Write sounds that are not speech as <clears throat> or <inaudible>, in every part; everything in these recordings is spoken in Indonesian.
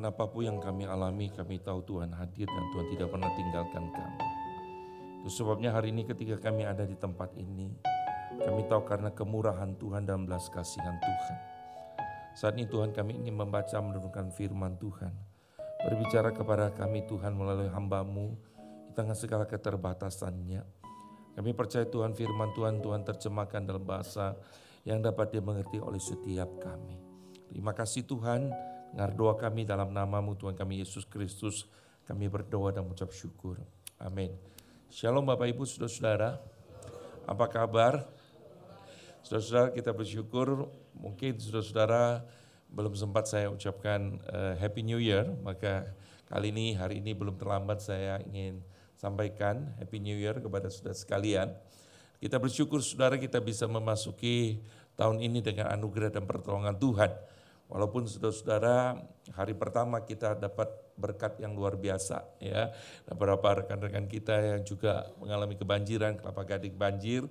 Tuhan apa pun yang kami alami, kami tahu Tuhan hadir dan Tuhan tidak pernah tinggalkan kami. Itu sebabnya hari ini ketika kami ada di tempat ini, kami tahu karena kemurahan Tuhan dan belas kasihan Tuhan. Saat ini Tuhan kami ingin membaca menurunkan firman Tuhan. Berbicara kepada kami Tuhan melalui hambamu di tengah segala keterbatasannya. Kami percaya Tuhan firman Tuhan, Tuhan terjemahkan dalam bahasa yang dapat dimengerti oleh setiap kami. Terima kasih Tuhan, dengar kami dalam namamu Tuhan kami Yesus Kristus. Kami berdoa dan mengucap syukur. Amin. Shalom Bapak Ibu, Saudara-saudara. Apa kabar? Saudara-saudara kita bersyukur mungkin saudara-saudara belum sempat saya ucapkan uh, Happy New Year, maka kali ini hari ini belum terlambat saya ingin sampaikan Happy New Year kepada saudara sekalian. Kita bersyukur saudara kita bisa memasuki tahun ini dengan anugerah dan pertolongan Tuhan. Walaupun saudara-saudara hari pertama kita dapat berkat yang luar biasa ya. Beberapa rekan-rekan kita yang juga mengalami kebanjiran, kelapa gading banjir.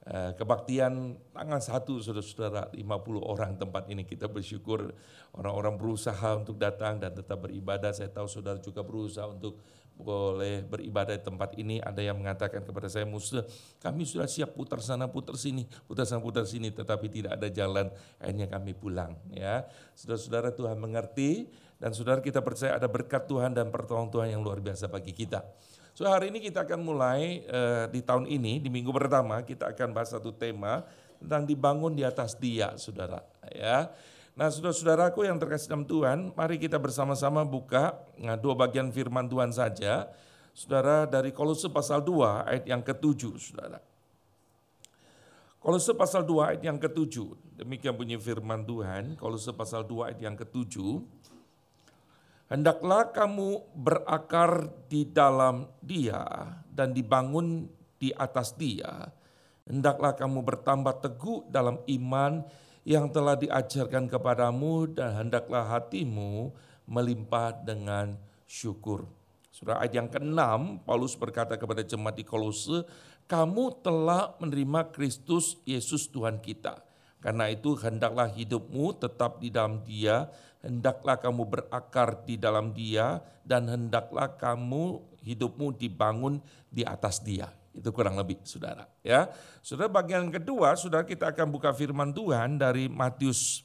Eh, kebaktian tangan satu saudara-saudara 50 orang tempat ini kita bersyukur orang-orang berusaha untuk datang dan tetap beribadah. Saya tahu saudara juga berusaha untuk boleh beribadah di tempat ini. Ada yang mengatakan kepada saya, Musa, kami sudah siap putar sana, putar sini, putar sana, putar sini, tetapi tidak ada jalan. Akhirnya kami pulang. Ya, saudara-saudara Tuhan mengerti dan saudara kita percaya ada berkat Tuhan dan pertolongan Tuhan yang luar biasa bagi kita. So hari ini kita akan mulai uh, di tahun ini di minggu pertama kita akan bahas satu tema tentang dibangun di atas dia, saudara. Ya, Nah saudara-saudaraku yang terkasih dalam Tuhan, mari kita bersama-sama buka nah, dua bagian firman Tuhan saja. Saudara dari Kolose pasal 2 ayat yang ketujuh, saudara. Kolose pasal 2 ayat yang ketujuh, demikian bunyi firman Tuhan, Kolose pasal 2 ayat yang ketujuh. Hendaklah kamu berakar di dalam dia dan dibangun di atas dia. Hendaklah kamu bertambah teguh dalam iman yang telah diajarkan kepadamu dan hendaklah hatimu melimpah dengan syukur. Surah ayat yang ke-6, Paulus berkata kepada jemaat di Kolose, kamu telah menerima Kristus Yesus Tuhan kita. Karena itu hendaklah hidupmu tetap di dalam dia, hendaklah kamu berakar di dalam dia, dan hendaklah kamu hidupmu dibangun di atas dia. Itu kurang lebih saudara. ya. Saudara bagian kedua, saudara kita akan buka firman Tuhan dari Matius.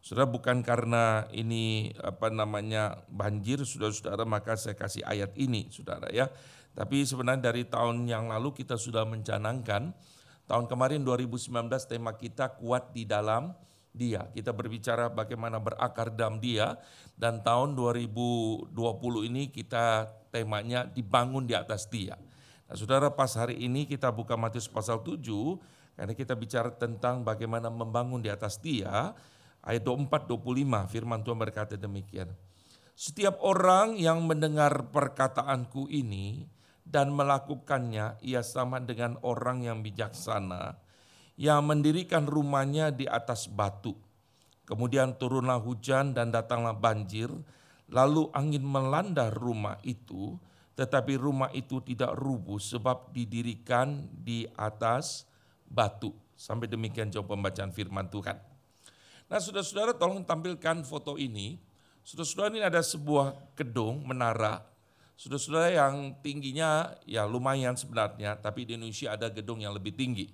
Saudara bukan karena ini apa namanya banjir, saudara-saudara maka saya kasih ayat ini saudara ya. Tapi sebenarnya dari tahun yang lalu kita sudah mencanangkan, tahun kemarin 2019 tema kita kuat di dalam dia. Kita berbicara bagaimana berakar dalam dia dan tahun 2020 ini kita temanya dibangun di atas dia. Nah, saudara pas hari ini kita buka Matius pasal 7, karena kita bicara tentang bagaimana membangun di atas dia, ayat 24-25 firman Tuhan berkata demikian. Setiap orang yang mendengar perkataanku ini dan melakukannya, ia sama dengan orang yang bijaksana, yang mendirikan rumahnya di atas batu. Kemudian turunlah hujan dan datanglah banjir, lalu angin melanda rumah itu, tetapi rumah itu tidak rubuh sebab didirikan di atas batu. Sampai demikian jawab pembacaan firman Tuhan. Nah saudara-saudara tolong tampilkan foto ini. Saudara-saudara ini ada sebuah gedung, menara. Saudara-saudara yang tingginya ya lumayan sebenarnya, tapi di Indonesia ada gedung yang lebih tinggi.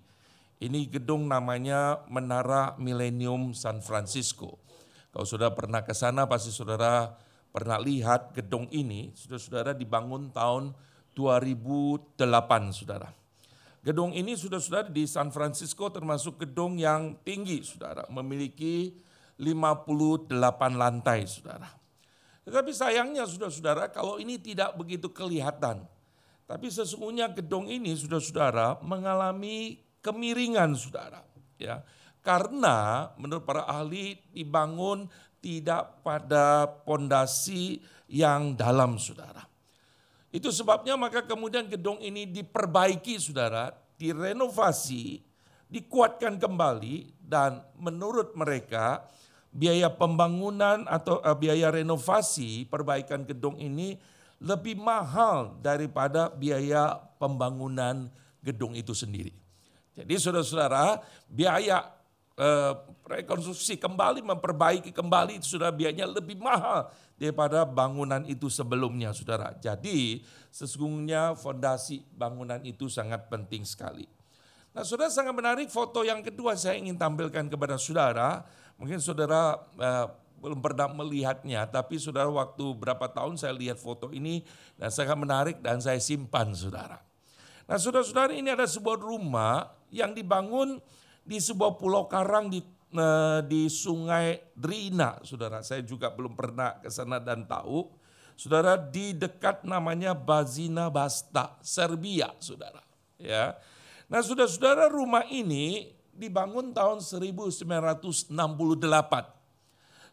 Ini gedung namanya Menara Millennium San Francisco. Kalau sudah pernah ke sana pasti saudara pernah lihat gedung ini, saudara-saudara dibangun tahun 2008, saudara. Gedung ini saudara-saudara di San Francisco termasuk gedung yang tinggi, saudara. Memiliki 58 lantai, saudara. Tetapi sayangnya saudara-saudara kalau ini tidak begitu kelihatan. Tapi sesungguhnya gedung ini saudara-saudara mengalami kemiringan saudara. ya Karena menurut para ahli dibangun tidak pada pondasi yang dalam saudara. Itu sebabnya maka kemudian gedung ini diperbaiki saudara, direnovasi, dikuatkan kembali dan menurut mereka biaya pembangunan atau uh, biaya renovasi perbaikan gedung ini lebih mahal daripada biaya pembangunan gedung itu sendiri. Jadi saudara-saudara biaya eh, rekonstruksi kembali, memperbaiki kembali itu sudah biayanya lebih mahal daripada bangunan itu sebelumnya saudara. Jadi sesungguhnya fondasi bangunan itu sangat penting sekali. Nah saudara sangat menarik foto yang kedua saya ingin tampilkan kepada saudara. Mungkin saudara eh, belum pernah melihatnya, tapi saudara waktu berapa tahun saya lihat foto ini dan sangat menarik dan saya simpan saudara. Nah saudara-saudara ini ada sebuah rumah yang dibangun di sebuah pulau karang di eh, di Sungai Drina, saudara. Saya juga belum pernah ke sana dan tahu. Saudara di dekat namanya Bazina Basta, Serbia, saudara. Ya. Nah, saudara-saudara rumah ini dibangun tahun 1968.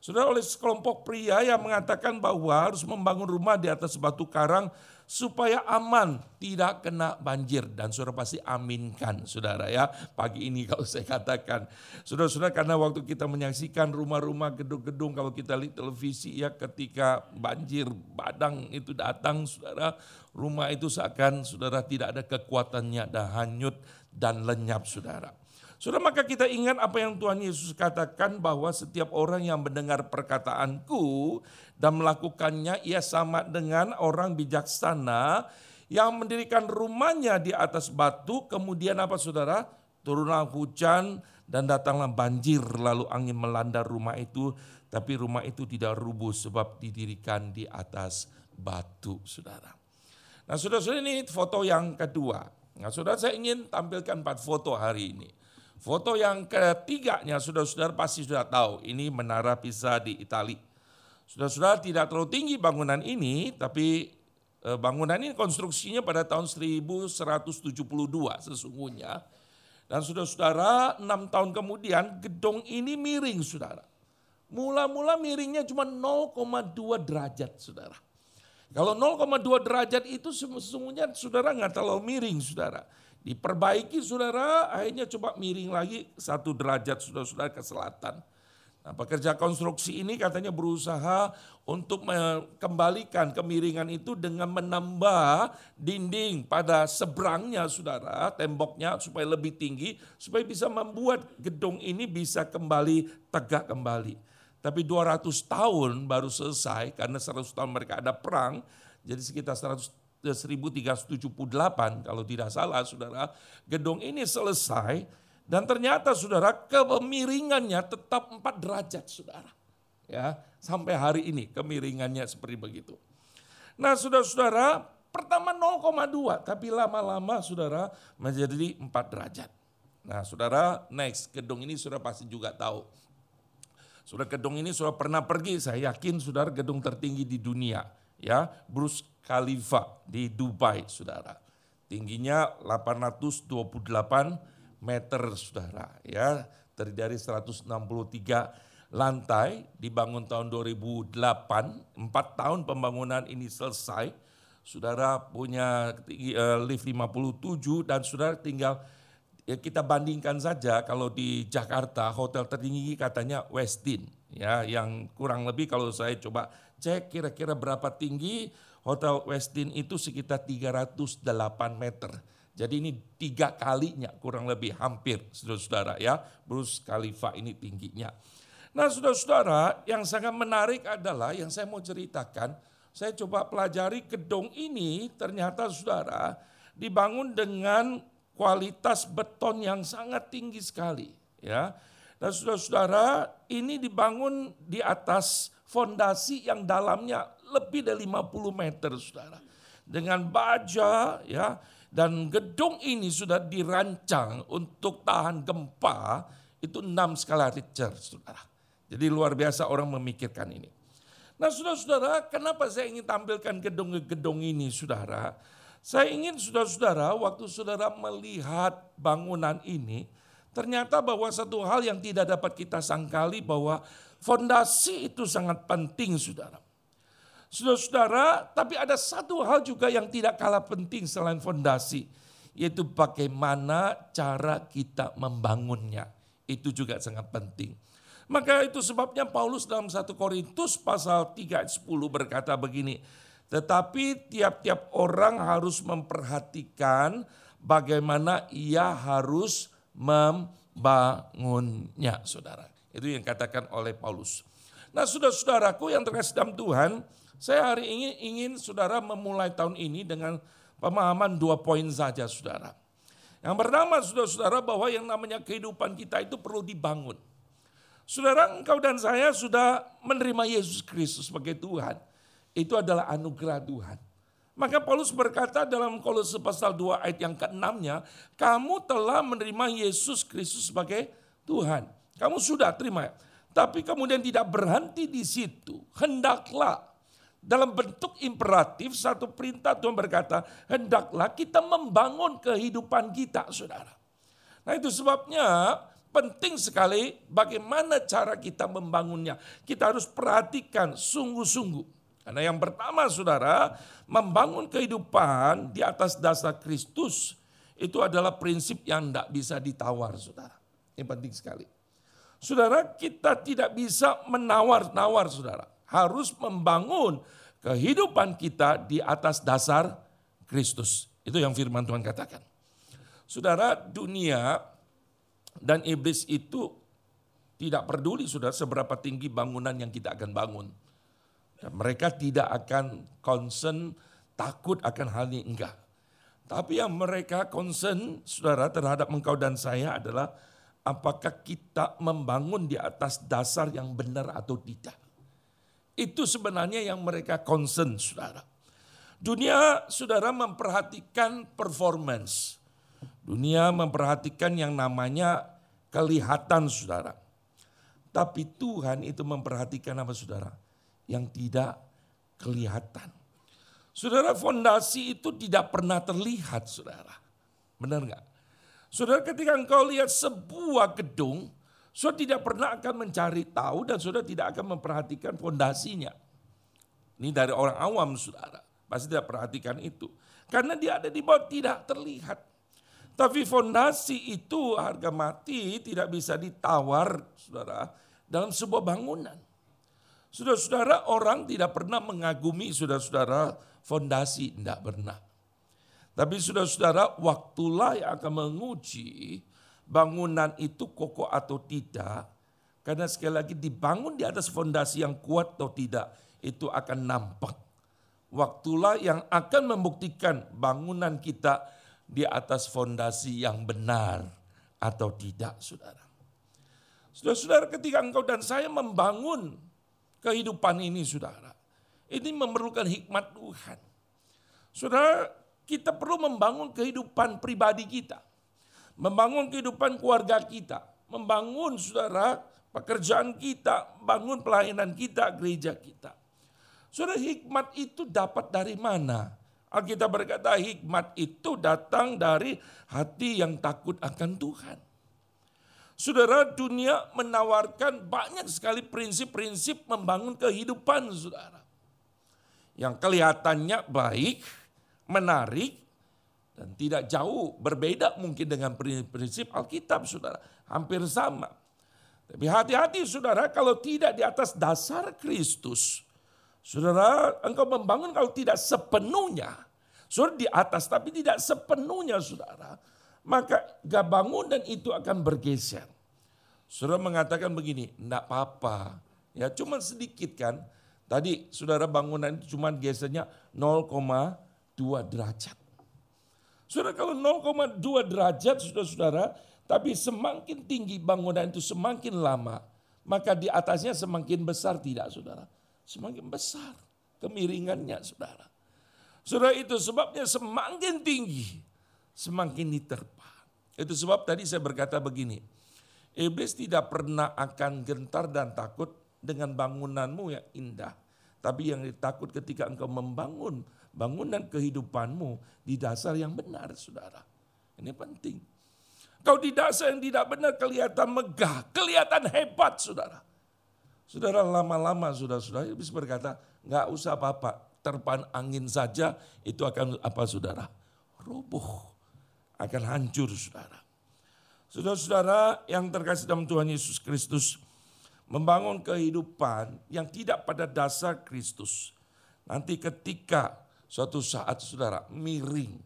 Saudara oleh sekelompok pria yang mengatakan bahwa harus membangun rumah di atas batu karang supaya aman tidak kena banjir. Dan saudara pasti aminkan saudara ya. Pagi ini kalau saya katakan saudara-saudara karena waktu kita menyaksikan rumah-rumah gedung-gedung kalau kita lihat televisi ya ketika banjir badang itu datang saudara rumah itu seakan saudara tidak ada kekuatannya dan hanyut dan lenyap saudara Sudah maka kita ingat apa yang Tuhan Yesus katakan bahwa setiap orang yang mendengar perkataanku dan melakukannya ia sama dengan orang bijaksana yang mendirikan rumahnya di atas batu kemudian apa saudara turunlah hujan dan datanglah banjir lalu angin melanda rumah itu tapi rumah itu tidak rubuh sebab didirikan di atas batu saudara. Nah saudara-saudara ini foto yang kedua. Nah saudara saya ingin tampilkan empat foto hari ini. Foto yang ketiganya saudara-saudara pasti sudah tahu, ini Menara Pisa di Italia. Saudara-saudara tidak terlalu tinggi bangunan ini, tapi eh, bangunan ini konstruksinya pada tahun 1172 sesungguhnya. Dan saudara-saudara, enam tahun kemudian gedung ini miring saudara. Mula-mula miringnya cuma 0,2 derajat saudara. Kalau 0,2 derajat itu sesungguhnya saudara nggak terlalu miring saudara. Diperbaiki saudara, akhirnya coba miring lagi satu derajat saudara-saudara ke selatan. Nah, pekerja konstruksi ini katanya berusaha untuk mengembalikan kemiringan itu dengan menambah dinding pada seberangnya saudara, temboknya supaya lebih tinggi, supaya bisa membuat gedung ini bisa kembali tegak kembali. Tapi 200 tahun baru selesai karena 100 tahun mereka ada perang, jadi sekitar 100 1378 kalau tidak salah saudara, gedung ini selesai dan ternyata saudara kemiringannya tetap 4 derajat saudara. Ya, sampai hari ini kemiringannya seperti begitu. Nah, saudara-saudara, pertama 0,2 tapi lama-lama saudara menjadi 4 derajat. Nah, saudara, next gedung ini sudah pasti juga tahu. Sudah gedung ini sudah pernah pergi, saya yakin saudara gedung tertinggi di dunia, ya, Bruce Khalifa di Dubai, saudara. Tingginya 828 meter, saudara. Ya, terdiri dari 163 lantai, dibangun tahun 2008, empat tahun pembangunan ini selesai. Saudara punya uh, lift 57 dan saudara tinggal ya kita bandingkan saja kalau di Jakarta hotel tertinggi katanya Westin ya yang kurang lebih kalau saya coba cek kira-kira berapa tinggi Hotel Westin itu sekitar 308 meter. Jadi ini tiga kalinya kurang lebih hampir saudara-saudara ya. Bruce Khalifa ini tingginya. Nah saudara-saudara yang sangat menarik adalah yang saya mau ceritakan. Saya coba pelajari gedung ini ternyata saudara dibangun dengan kualitas beton yang sangat tinggi sekali. ya. Dan saudara-saudara ini dibangun di atas fondasi yang dalamnya lebih dari 50 meter saudara. Dengan baja ya dan gedung ini sudah dirancang untuk tahan gempa itu 6 skala Richter saudara. Jadi luar biasa orang memikirkan ini. Nah saudara-saudara kenapa saya ingin tampilkan gedung-gedung ini saudara. Saya ingin saudara-saudara waktu saudara melihat bangunan ini ternyata bahwa satu hal yang tidak dapat kita sangkali bahwa fondasi itu sangat penting saudara. Saudara-saudara, tapi ada satu hal juga yang tidak kalah penting selain fondasi, yaitu bagaimana cara kita membangunnya. Itu juga sangat penting. Maka itu sebabnya Paulus dalam 1 Korintus pasal 3 ayat 10 berkata begini, tetapi tiap-tiap orang harus memperhatikan bagaimana ia harus membangunnya, saudara. Itu yang katakan oleh Paulus. Nah, saudara-saudaraku yang terkasih dalam Tuhan, saya hari ini ingin saudara memulai tahun ini dengan pemahaman dua poin saja, saudara. Yang pertama, saudara-saudara, bahwa yang namanya kehidupan kita itu perlu dibangun. Saudara, engkau dan saya sudah menerima Yesus Kristus sebagai Tuhan. Itu adalah anugerah Tuhan. Maka Paulus berkata dalam Kolose pasal 2 ayat yang ke-6-nya, kamu telah menerima Yesus Kristus sebagai Tuhan. Kamu sudah terima. Tapi kemudian tidak berhenti di situ. Hendaklah dalam bentuk imperatif satu perintah Tuhan berkata, hendaklah kita membangun kehidupan kita, Saudara. Nah, itu sebabnya penting sekali bagaimana cara kita membangunnya. Kita harus perhatikan sungguh-sungguh. Karena yang pertama saudara, membangun kehidupan di atas dasar Kristus itu adalah prinsip yang tidak bisa ditawar saudara. Ini penting sekali. Saudara kita tidak bisa menawar-nawar saudara. Harus membangun kehidupan kita di atas dasar Kristus. Itu yang firman Tuhan katakan. Saudara dunia dan iblis itu tidak peduli saudara seberapa tinggi bangunan yang kita akan bangun mereka tidak akan concern, takut akan hal ini, enggak. Tapi yang mereka concern, saudara, terhadap engkau dan saya adalah apakah kita membangun di atas dasar yang benar atau tidak. Itu sebenarnya yang mereka concern, saudara. Dunia, saudara, memperhatikan performance. Dunia memperhatikan yang namanya kelihatan, saudara. Tapi Tuhan itu memperhatikan apa, saudara? yang tidak kelihatan. Saudara, fondasi itu tidak pernah terlihat, saudara. Benar nggak? Saudara, ketika engkau lihat sebuah gedung, saudara tidak pernah akan mencari tahu dan saudara tidak akan memperhatikan fondasinya. Ini dari orang awam, saudara. Pasti tidak perhatikan itu. Karena dia ada di bawah tidak terlihat. Tapi fondasi itu harga mati tidak bisa ditawar, saudara, dalam sebuah bangunan. Saudara-saudara orang tidak pernah mengagumi saudara-saudara fondasi, tidak pernah. Tapi saudara-saudara waktulah yang akan menguji bangunan itu kokoh atau tidak. Karena sekali lagi dibangun di atas fondasi yang kuat atau tidak itu akan nampak. Waktulah yang akan membuktikan bangunan kita di atas fondasi yang benar atau tidak saudara. Saudara-saudara ketika engkau dan saya membangun kehidupan ini saudara. Ini memerlukan hikmat Tuhan. Saudara, kita perlu membangun kehidupan pribadi kita. Membangun kehidupan keluarga kita. Membangun saudara pekerjaan kita, bangun pelayanan kita, gereja kita. Saudara, hikmat itu dapat dari mana? Alkitab berkata hikmat itu datang dari hati yang takut akan Tuhan. Saudara, dunia menawarkan banyak sekali prinsip-prinsip membangun kehidupan saudara. Yang kelihatannya baik, menarik, dan tidak jauh berbeda mungkin dengan prinsip Alkitab saudara. Hampir sama. Tapi hati-hati saudara kalau tidak di atas dasar Kristus. Saudara engkau membangun kalau tidak sepenuhnya. Saudara di atas tapi tidak sepenuhnya saudara maka gak bangunan itu akan bergeser. Saudara mengatakan begini, enggak apa-apa. Ya cuma sedikit kan. Tadi saudara bangunan itu cuma gesernya 0,2 derajat. Saudara kalau 0,2 derajat saudara-saudara, tapi semakin tinggi bangunan itu semakin lama, maka di atasnya semakin besar tidak saudara? Semakin besar kemiringannya saudara. Saudara itu sebabnya semakin tinggi, semakin diterpa. Itu sebab tadi saya berkata begini, iblis tidak pernah akan gentar dan takut dengan bangunanmu yang indah. Tapi yang ditakut ketika engkau membangun bangunan kehidupanmu di dasar yang benar, saudara. Ini penting. Kau di dasar yang tidak benar kelihatan megah, kelihatan hebat, saudara. Saudara lama-lama saudara-saudara iblis berkata, nggak usah apa-apa, terpan angin saja itu akan apa saudara? Roboh akan hancur saudara. Saudara-saudara yang terkasih dalam Tuhan Yesus Kristus, membangun kehidupan yang tidak pada dasar Kristus. Nanti ketika suatu saat saudara miring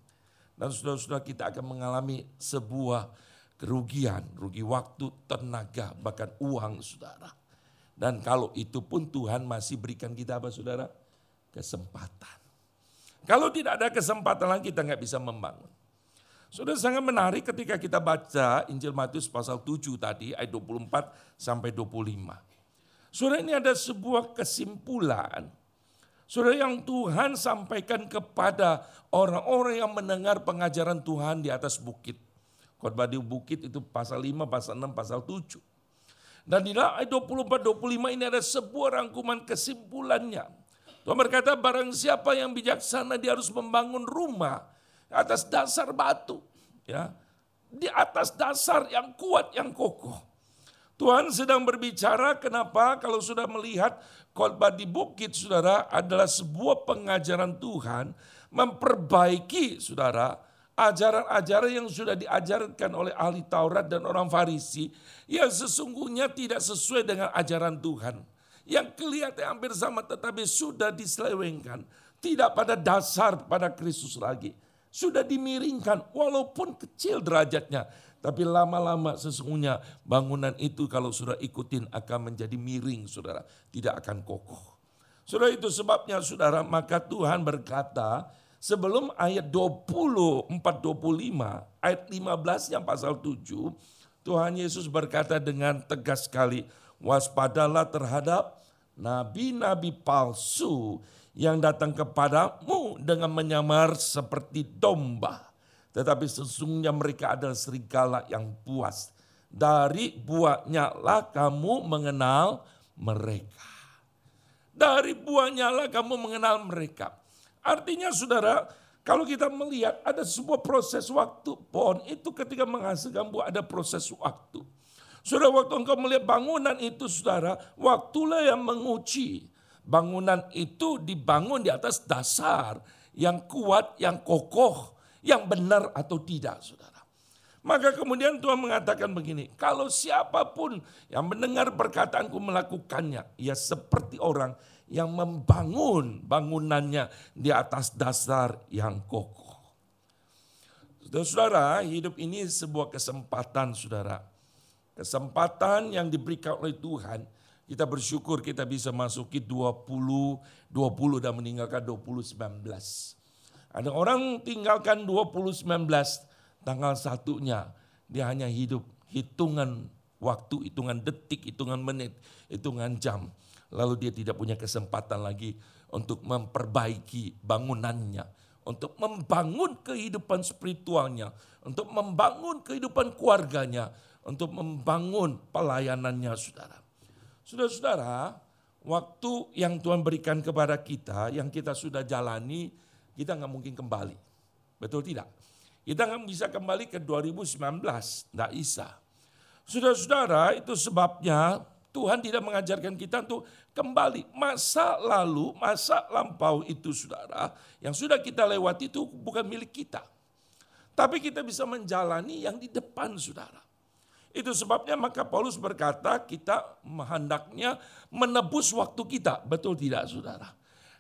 dan saudara-saudara kita akan mengalami sebuah kerugian, rugi waktu, tenaga, bahkan uang saudara. Dan kalau itu pun Tuhan masih berikan kita apa saudara? Kesempatan. Kalau tidak ada kesempatan lagi kita nggak bisa membangun. Sudah sangat menarik ketika kita baca Injil Matius pasal 7 tadi ayat 24 sampai 25. Sudah ini ada sebuah kesimpulan. Sudah yang Tuhan sampaikan kepada orang-orang yang mendengar pengajaran Tuhan di atas bukit. Khotbah di bukit itu pasal 5, pasal 6, pasal 7. Dan di ayat 24-25 ini ada sebuah rangkuman kesimpulannya. Tuhan berkata barang siapa yang bijaksana dia harus membangun rumah atas dasar batu. ya Di atas dasar yang kuat, yang kokoh. Tuhan sedang berbicara kenapa kalau sudah melihat khotbah di bukit saudara adalah sebuah pengajaran Tuhan memperbaiki saudara ajaran-ajaran yang sudah diajarkan oleh ahli Taurat dan orang Farisi yang sesungguhnya tidak sesuai dengan ajaran Tuhan. Yang kelihatan hampir sama tetapi sudah diselewengkan. Tidak pada dasar pada Kristus lagi. Sudah dimiringkan walaupun kecil derajatnya. Tapi lama-lama sesungguhnya bangunan itu kalau sudah ikutin akan menjadi miring saudara. Tidak akan kokoh. Saudara itu sebabnya saudara maka Tuhan berkata sebelum ayat 24 25 ayat 15 yang pasal 7 Tuhan Yesus berkata dengan tegas sekali waspadalah terhadap nabi-nabi palsu yang datang kepadamu dengan menyamar seperti domba tetapi sesungguhnya mereka adalah serigala yang puas dari buahnya lah kamu mengenal mereka dari buahnya lah kamu mengenal mereka Artinya saudara, kalau kita melihat ada sebuah proses waktu, pohon itu ketika menghasilkan buah ada proses waktu. Saudara waktu engkau melihat bangunan itu saudara, waktulah yang menguji. Bangunan itu dibangun di atas dasar yang kuat, yang kokoh, yang benar atau tidak saudara. Maka kemudian Tuhan mengatakan begini, kalau siapa pun yang mendengar perkataanku melakukannya, ia seperti orang yang membangun bangunannya di atas dasar yang kokoh. Saudara-saudara, hidup ini sebuah kesempatan saudara. Kesempatan yang diberikan oleh Tuhan. Kita bersyukur kita bisa masuki 20, 20 dan meninggalkan 2019. Ada orang tinggalkan 2019 tanggal satunya. Dia hanya hidup hitungan waktu, hitungan detik, hitungan menit, hitungan jam lalu dia tidak punya kesempatan lagi untuk memperbaiki bangunannya, untuk membangun kehidupan spiritualnya, untuk membangun kehidupan keluarganya, untuk membangun pelayanannya saudara. Saudara-saudara, waktu yang Tuhan berikan kepada kita, yang kita sudah jalani, kita nggak mungkin kembali. Betul tidak? Kita nggak bisa kembali ke 2019, nggak bisa. Saudara-saudara, itu sebabnya Tuhan tidak mengajarkan kita untuk kembali. Masa lalu, masa lampau itu saudara, yang sudah kita lewati itu bukan milik kita. Tapi kita bisa menjalani yang di depan saudara. Itu sebabnya maka Paulus berkata kita hendaknya menebus waktu kita. Betul tidak saudara?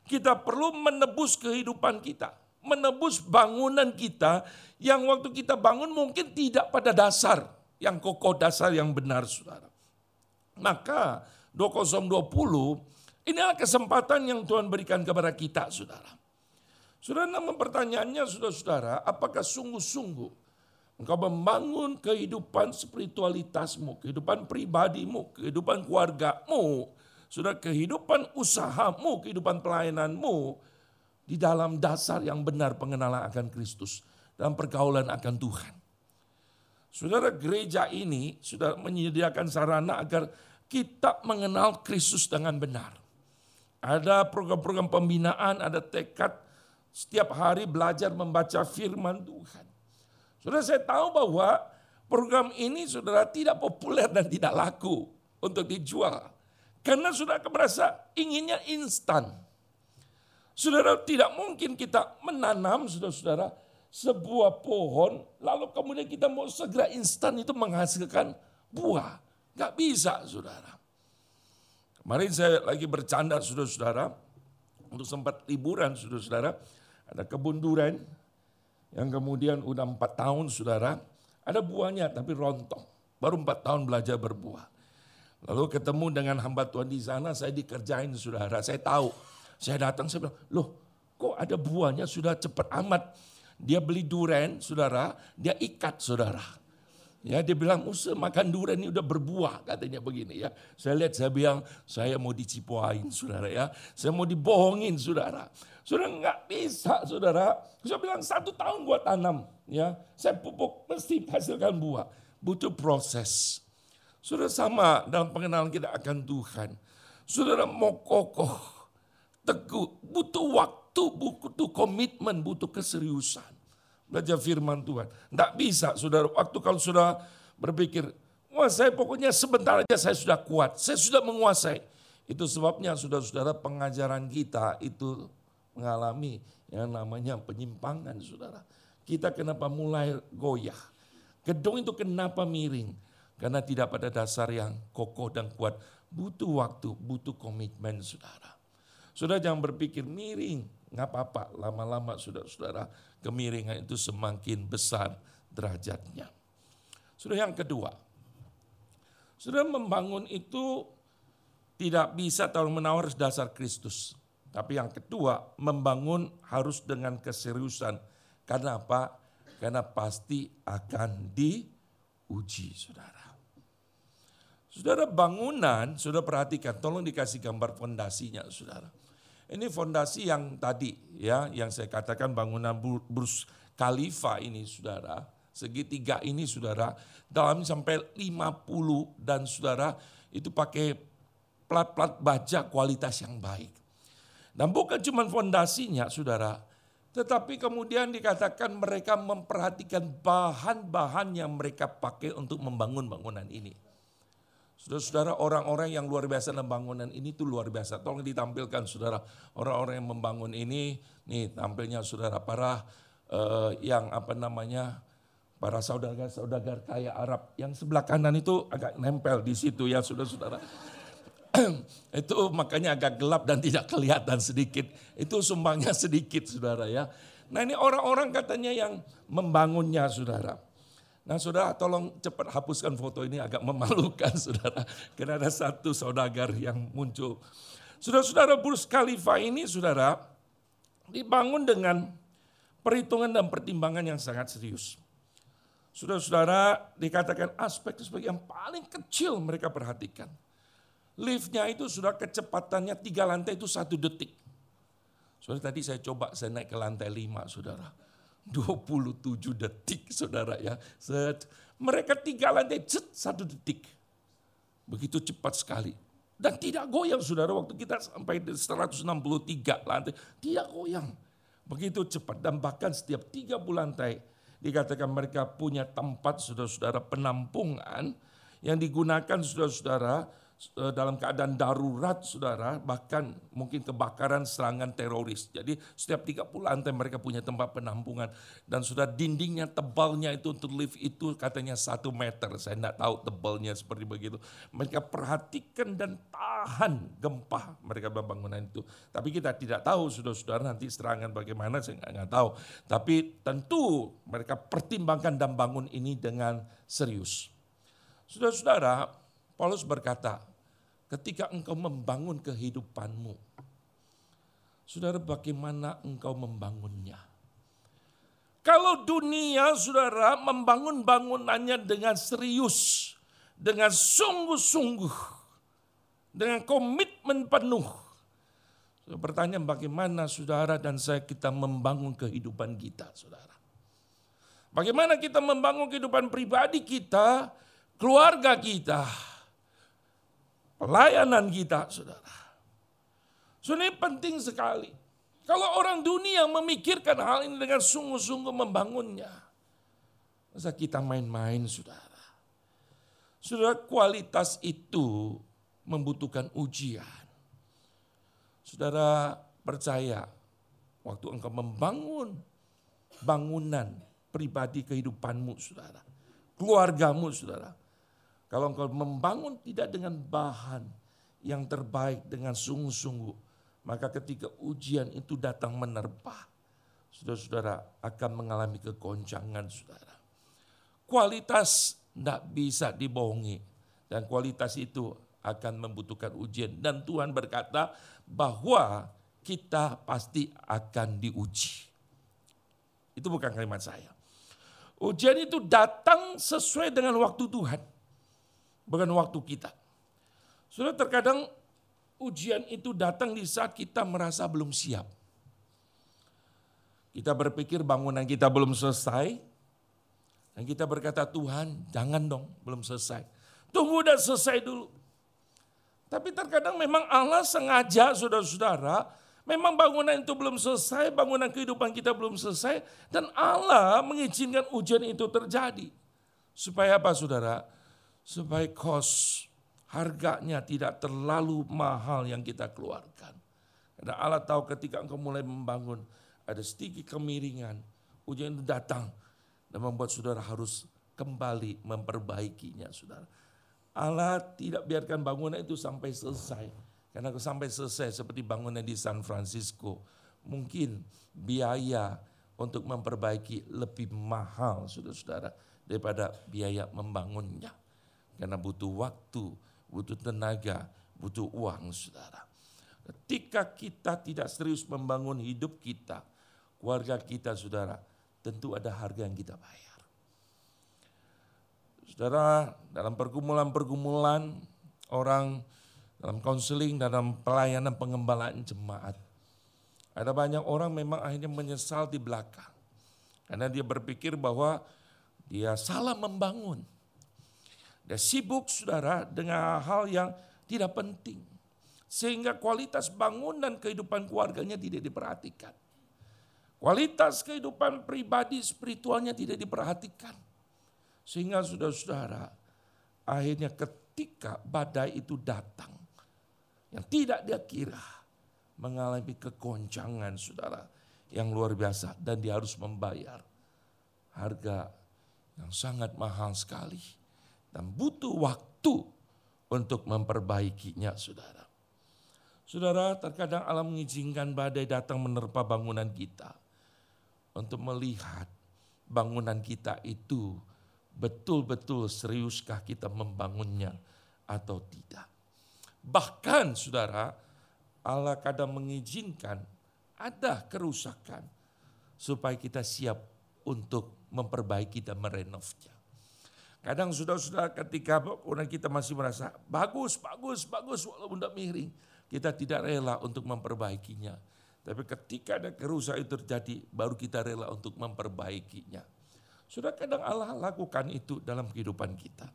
Kita perlu menebus kehidupan kita. Menebus bangunan kita yang waktu kita bangun mungkin tidak pada dasar. Yang kokoh dasar yang benar saudara. Maka 2020 inilah kesempatan yang Tuhan berikan kepada kita saudara. Saudara namun pertanyaannya saudara-saudara apakah sungguh-sungguh engkau membangun kehidupan spiritualitasmu, kehidupan pribadimu, kehidupan keluargamu, sudah kehidupan usahamu, kehidupan pelayananmu di dalam dasar yang benar pengenalan akan Kristus dan pergaulan akan Tuhan. Saudara gereja ini sudah menyediakan sarana agar kita mengenal Kristus dengan benar. Ada program-program pembinaan, ada tekad setiap hari belajar membaca firman Tuhan. Saudara saya tahu bahwa program ini saudara tidak populer dan tidak laku untuk dijual. Karena saudara merasa inginnya instan. Saudara tidak mungkin kita menanam saudara-saudara sebuah pohon lalu kemudian kita mau segera instan itu menghasilkan buah. Gak bisa saudara. Kemarin saya lagi bercanda saudara-saudara. Untuk sempat liburan saudara-saudara. Ada kebun duren yang kemudian udah empat tahun saudara. Ada buahnya tapi rontok. Baru empat tahun belajar berbuah. Lalu ketemu dengan hamba Tuhan di sana, saya dikerjain saudara. Saya tahu, saya datang, saya bilang, loh kok ada buahnya sudah cepat amat. Dia beli duren, saudara, dia ikat, saudara. Ya, dia bilang, usah makan durian ini udah berbuah, katanya begini ya. Saya lihat, saya bilang, saya mau dicipuain, saudara ya. Saya mau dibohongin, saudara. Saudara nggak bisa, saudara. Saya bilang, satu tahun buat tanam. ya Saya pupuk, mesti hasilkan buah. Butuh proses. Saudara sama dalam pengenalan kita akan Tuhan. Saudara mau kokoh, teguh, butuh waktu, butuh komitmen, butuh keseriusan belajar firman Tuhan. Tidak bisa saudara, waktu kalau sudah berpikir, wah saya pokoknya sebentar aja saya sudah kuat, saya sudah menguasai. Itu sebabnya saudara-saudara pengajaran kita itu mengalami yang namanya penyimpangan saudara. Kita kenapa mulai goyah? Gedung itu kenapa miring? Karena tidak pada dasar yang kokoh dan kuat. Butuh waktu, butuh komitmen saudara. Saudara jangan berpikir miring, nggak apa-apa. Lama-lama saudara-saudara kemiringan itu semakin besar derajatnya. Sudah yang kedua, sudah membangun itu tidak bisa tolong menawar dasar Kristus. Tapi yang kedua, membangun harus dengan keseriusan. Karena apa? Karena pasti akan diuji, saudara. Saudara bangunan, sudah perhatikan, tolong dikasih gambar fondasinya, saudara. Ini fondasi yang tadi ya, yang saya katakan bangunan Burj Khalifa ini saudara, segitiga ini saudara, dalam sampai 50 dan saudara itu pakai plat-plat baja kualitas yang baik. Dan bukan cuma fondasinya saudara, tetapi kemudian dikatakan mereka memperhatikan bahan-bahan yang mereka pakai untuk membangun bangunan ini. Saudara-saudara orang-orang yang luar biasa dalam bangunan ini tuh luar biasa. Tolong ditampilkan saudara orang-orang yang membangun ini. Nih tampilnya saudara para uh, yang apa namanya para saudara-saudara kaya Arab. Yang sebelah kanan itu agak nempel di situ ya saudara-saudara. <clears throat> itu makanya agak gelap dan tidak kelihatan sedikit. Itu sumbangnya sedikit saudara ya. Nah ini orang-orang katanya yang membangunnya saudara. Nah saudara tolong cepat hapuskan foto ini agak memalukan <laughs> saudara. Karena ada satu saudagar yang muncul. Saudara-saudara Burj Khalifa ini saudara dibangun dengan perhitungan dan pertimbangan yang sangat serius. Saudara-saudara dikatakan aspek-aspek yang paling kecil mereka perhatikan. Liftnya itu sudah kecepatannya tiga lantai itu satu detik. Saudara tadi saya coba saya naik ke lantai lima saudara 27 detik saudara ya. Set. Mereka tiga lantai, set, satu detik. Begitu cepat sekali. Dan tidak goyang saudara waktu kita sampai 163 lantai. Tidak goyang. Begitu cepat dan bahkan setiap tiga lantai dikatakan mereka punya tempat saudara-saudara penampungan yang digunakan saudara-saudara dalam keadaan darurat saudara, bahkan mungkin kebakaran serangan teroris. Jadi setiap 30 lantai mereka punya tempat penampungan. Dan sudah dindingnya tebalnya itu untuk lift itu katanya satu meter. Saya tidak tahu tebalnya seperti begitu. Mereka perhatikan dan tahan gempa mereka bangunan itu. Tapi kita tidak tahu saudara-saudara nanti serangan bagaimana saya nggak tahu. Tapi tentu mereka pertimbangkan dan bangun ini dengan serius. Saudara-saudara, Paulus berkata, ketika engkau membangun kehidupanmu, saudara bagaimana engkau membangunnya? Kalau dunia saudara membangun bangunannya dengan serius, dengan sungguh-sungguh, dengan komitmen penuh. Pertanyaan bagaimana saudara dan saya kita membangun kehidupan kita saudara. Bagaimana kita membangun kehidupan pribadi kita, keluarga kita, pelayanan kita, saudara. So ini penting sekali. Kalau orang dunia memikirkan hal ini dengan sungguh-sungguh membangunnya. Masa kita main-main, saudara. Saudara, kualitas itu membutuhkan ujian. Saudara percaya, waktu engkau membangun bangunan pribadi kehidupanmu, saudara. Keluargamu, saudara kalau engkau membangun tidak dengan bahan yang terbaik dengan sungguh-sungguh, maka ketika ujian itu datang menerpa, saudara-saudara akan mengalami kegoncangan saudara. Kualitas tidak bisa dibohongi. Dan kualitas itu akan membutuhkan ujian. Dan Tuhan berkata bahwa kita pasti akan diuji. Itu bukan kalimat saya. Ujian itu datang sesuai dengan waktu Tuhan. Bukan waktu kita. Sudah terkadang ujian itu datang di saat kita merasa belum siap. Kita berpikir bangunan kita belum selesai. Dan kita berkata Tuhan jangan dong belum selesai. Tunggu dan selesai dulu. Tapi terkadang memang Allah sengaja saudara-saudara Memang bangunan itu belum selesai, bangunan kehidupan kita belum selesai, dan Allah mengizinkan ujian itu terjadi. Supaya apa saudara? Supaya kos harganya tidak terlalu mahal yang kita keluarkan. Karena Allah tahu ketika engkau mulai membangun, ada sedikit kemiringan, ujian itu datang dan membuat saudara harus kembali memperbaikinya saudara. Allah tidak biarkan bangunan itu sampai selesai karena sampai selesai seperti bangunan di San Francisco, mungkin biaya untuk memperbaiki lebih mahal saudara-saudara daripada biaya membangunnya. Karena butuh waktu, butuh tenaga, butuh uang saudara. Ketika kita tidak serius membangun hidup kita, keluarga kita saudara, tentu ada harga yang kita bayar. Saudara, dalam pergumulan-pergumulan orang dalam konseling, dalam pelayanan pengembalaan jemaat. Ada banyak orang memang akhirnya menyesal di belakang. Karena dia berpikir bahwa dia salah membangun. Dia sibuk saudara dengan hal yang tidak penting. Sehingga kualitas bangunan kehidupan keluarganya tidak diperhatikan. Kualitas kehidupan pribadi spiritualnya tidak diperhatikan. Sehingga saudara-saudara akhirnya ketika badai itu datang yang tidak dia kira mengalami kegoncangan saudara yang luar biasa dan dia harus membayar harga yang sangat mahal sekali dan butuh waktu untuk memperbaikinya saudara. Saudara, terkadang Allah mengizinkan badai datang menerpa bangunan kita untuk melihat bangunan kita itu betul-betul seriuskah kita membangunnya atau tidak. Bahkan saudara, Allah kadang mengizinkan ada kerusakan supaya kita siap untuk memperbaiki dan merenovnya. Kadang sudah-sudah ketika kita masih merasa bagus, bagus, bagus walaupun tidak miring. Kita tidak rela untuk memperbaikinya. Tapi ketika ada kerusakan itu terjadi, baru kita rela untuk memperbaikinya. Sudah kadang Allah lakukan itu dalam kehidupan kita.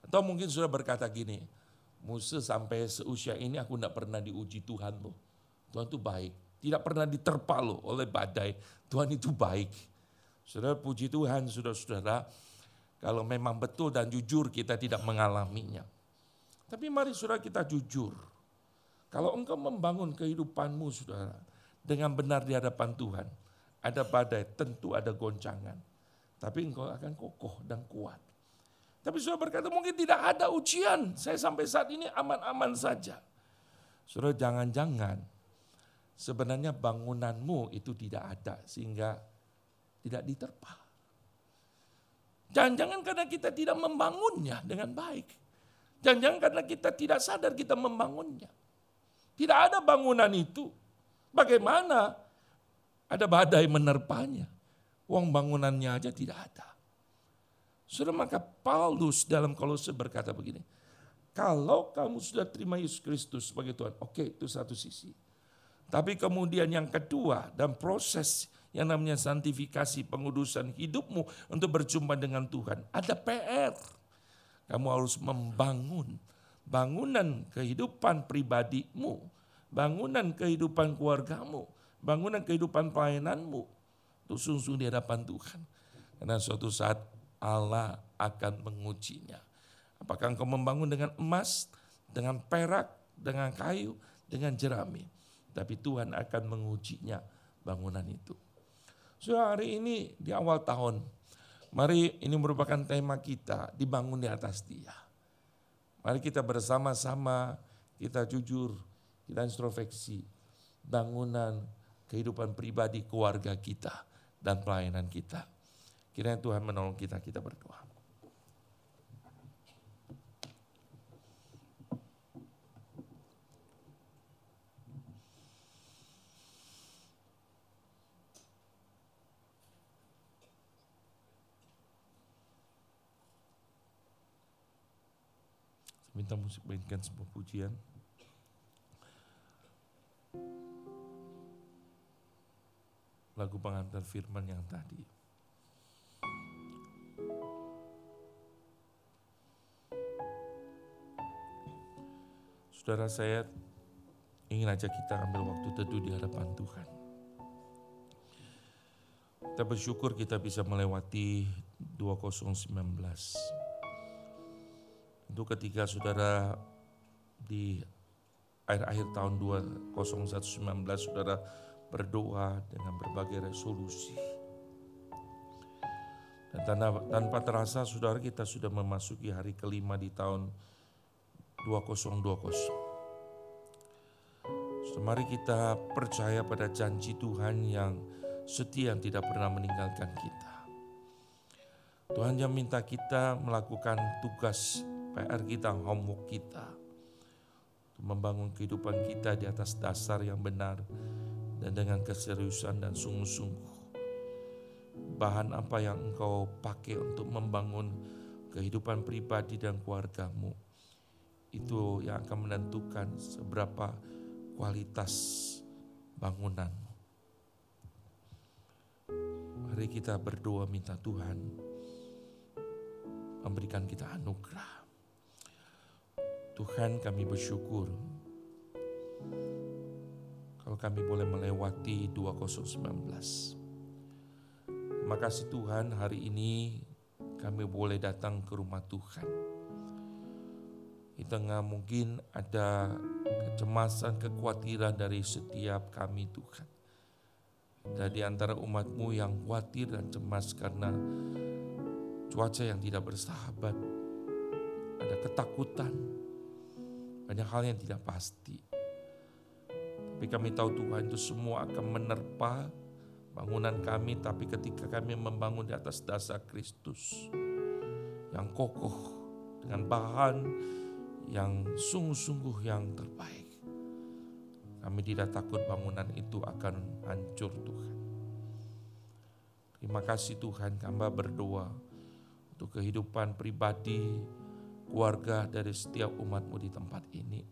Atau mungkin sudah berkata gini, Musa sampai seusia ini aku tidak pernah diuji Tuhan loh. Tuhan itu baik. Tidak pernah diterpa loh oleh badai. Tuhan itu baik. Saudara puji Tuhan saudara-saudara. Kalau memang betul dan jujur kita tidak mengalaminya. Tapi mari saudara kita jujur. Kalau engkau membangun kehidupanmu saudara. Dengan benar di hadapan Tuhan. Ada badai, tentu ada goncangan. Tapi engkau akan kokoh dan kuat. Tapi saudara berkata mungkin tidak ada ujian. Saya sampai saat ini aman-aman saja. Saudara jangan-jangan sebenarnya bangunanmu itu tidak ada sehingga tidak diterpa. Jangan-jangan karena kita tidak membangunnya dengan baik. Jangan-jangan karena kita tidak sadar kita membangunnya. Tidak ada bangunan itu. Bagaimana ada badai menerpanya? Uang bangunannya aja tidak ada. Sudah maka Paulus dalam Kolose berkata begini, kalau kamu sudah terima Yesus Kristus sebagai Tuhan, oke itu satu sisi. Tapi kemudian yang kedua dan proses yang namanya santifikasi pengudusan hidupmu untuk berjumpa dengan Tuhan. Ada PR. Kamu harus membangun bangunan kehidupan pribadimu, bangunan kehidupan keluargamu, bangunan kehidupan pelayananmu. Itu sungguh di hadapan Tuhan. Karena suatu saat Allah akan mengujinya. Apakah engkau membangun dengan emas, dengan perak, dengan kayu, dengan jerami. Tapi Tuhan akan mengujinya bangunan itu. So hari ini di awal tahun, mari ini merupakan tema kita, dibangun di atas dia. Mari kita bersama-sama, kita jujur, kita introspeksi bangunan kehidupan pribadi keluarga kita dan pelayanan kita Kiranya Tuhan menolong kita, kita berdoa. Minta musik mainkan sebuah pujian. Lagu pengantar firman yang tadi. Saudara saya ingin aja kita ambil waktu teduh di hadapan Tuhan. Kita bersyukur kita bisa melewati 2019 Tentu ketika saudara di akhir-akhir tahun 2019 saudara berdoa dengan berbagai resolusi. Dan tanpa, tanpa terasa saudara kita sudah memasuki hari kelima di tahun 2020. So, mari kita percaya pada janji Tuhan yang setia yang tidak pernah meninggalkan kita. Tuhan yang minta kita melakukan tugas PR kita, homework kita. Membangun kehidupan kita di atas dasar yang benar dan dengan keseriusan dan sungguh-sungguh. Bahan apa yang engkau pakai untuk membangun kehidupan pribadi dan keluargamu. Itu yang akan menentukan seberapa kualitas bangunan. Mari kita berdoa minta Tuhan memberikan kita anugerah Tuhan kami bersyukur kalau kami boleh melewati 2019. Terima kasih Tuhan hari ini kami boleh datang ke rumah Tuhan. Di tengah mungkin ada kecemasan, kekhawatiran dari setiap kami Tuhan. Dan di antara umatmu yang khawatir dan cemas karena cuaca yang tidak bersahabat, ada ketakutan, banyak hal yang tidak pasti. Tapi kami tahu Tuhan itu semua akan menerpa bangunan kami, tapi ketika kami membangun di atas dasar Kristus yang kokoh dengan bahan yang sungguh-sungguh yang terbaik. Kami tidak takut bangunan itu akan hancur Tuhan. Terima kasih Tuhan, kami berdoa untuk kehidupan pribadi, keluarga dari setiap umatmu di tempat ini.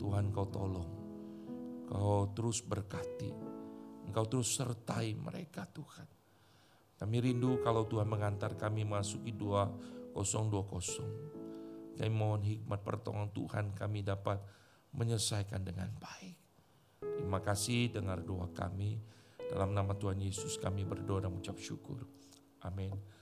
Tuhan kau tolong, kau terus berkati, engkau terus sertai mereka Tuhan. Kami rindu kalau Tuhan mengantar kami masuki 2020. Kami mohon hikmat pertolongan Tuhan kami dapat menyelesaikan dengan baik. Terima kasih dengar doa kami. Dalam nama Tuhan Yesus kami berdoa dan mengucap syukur. Amin.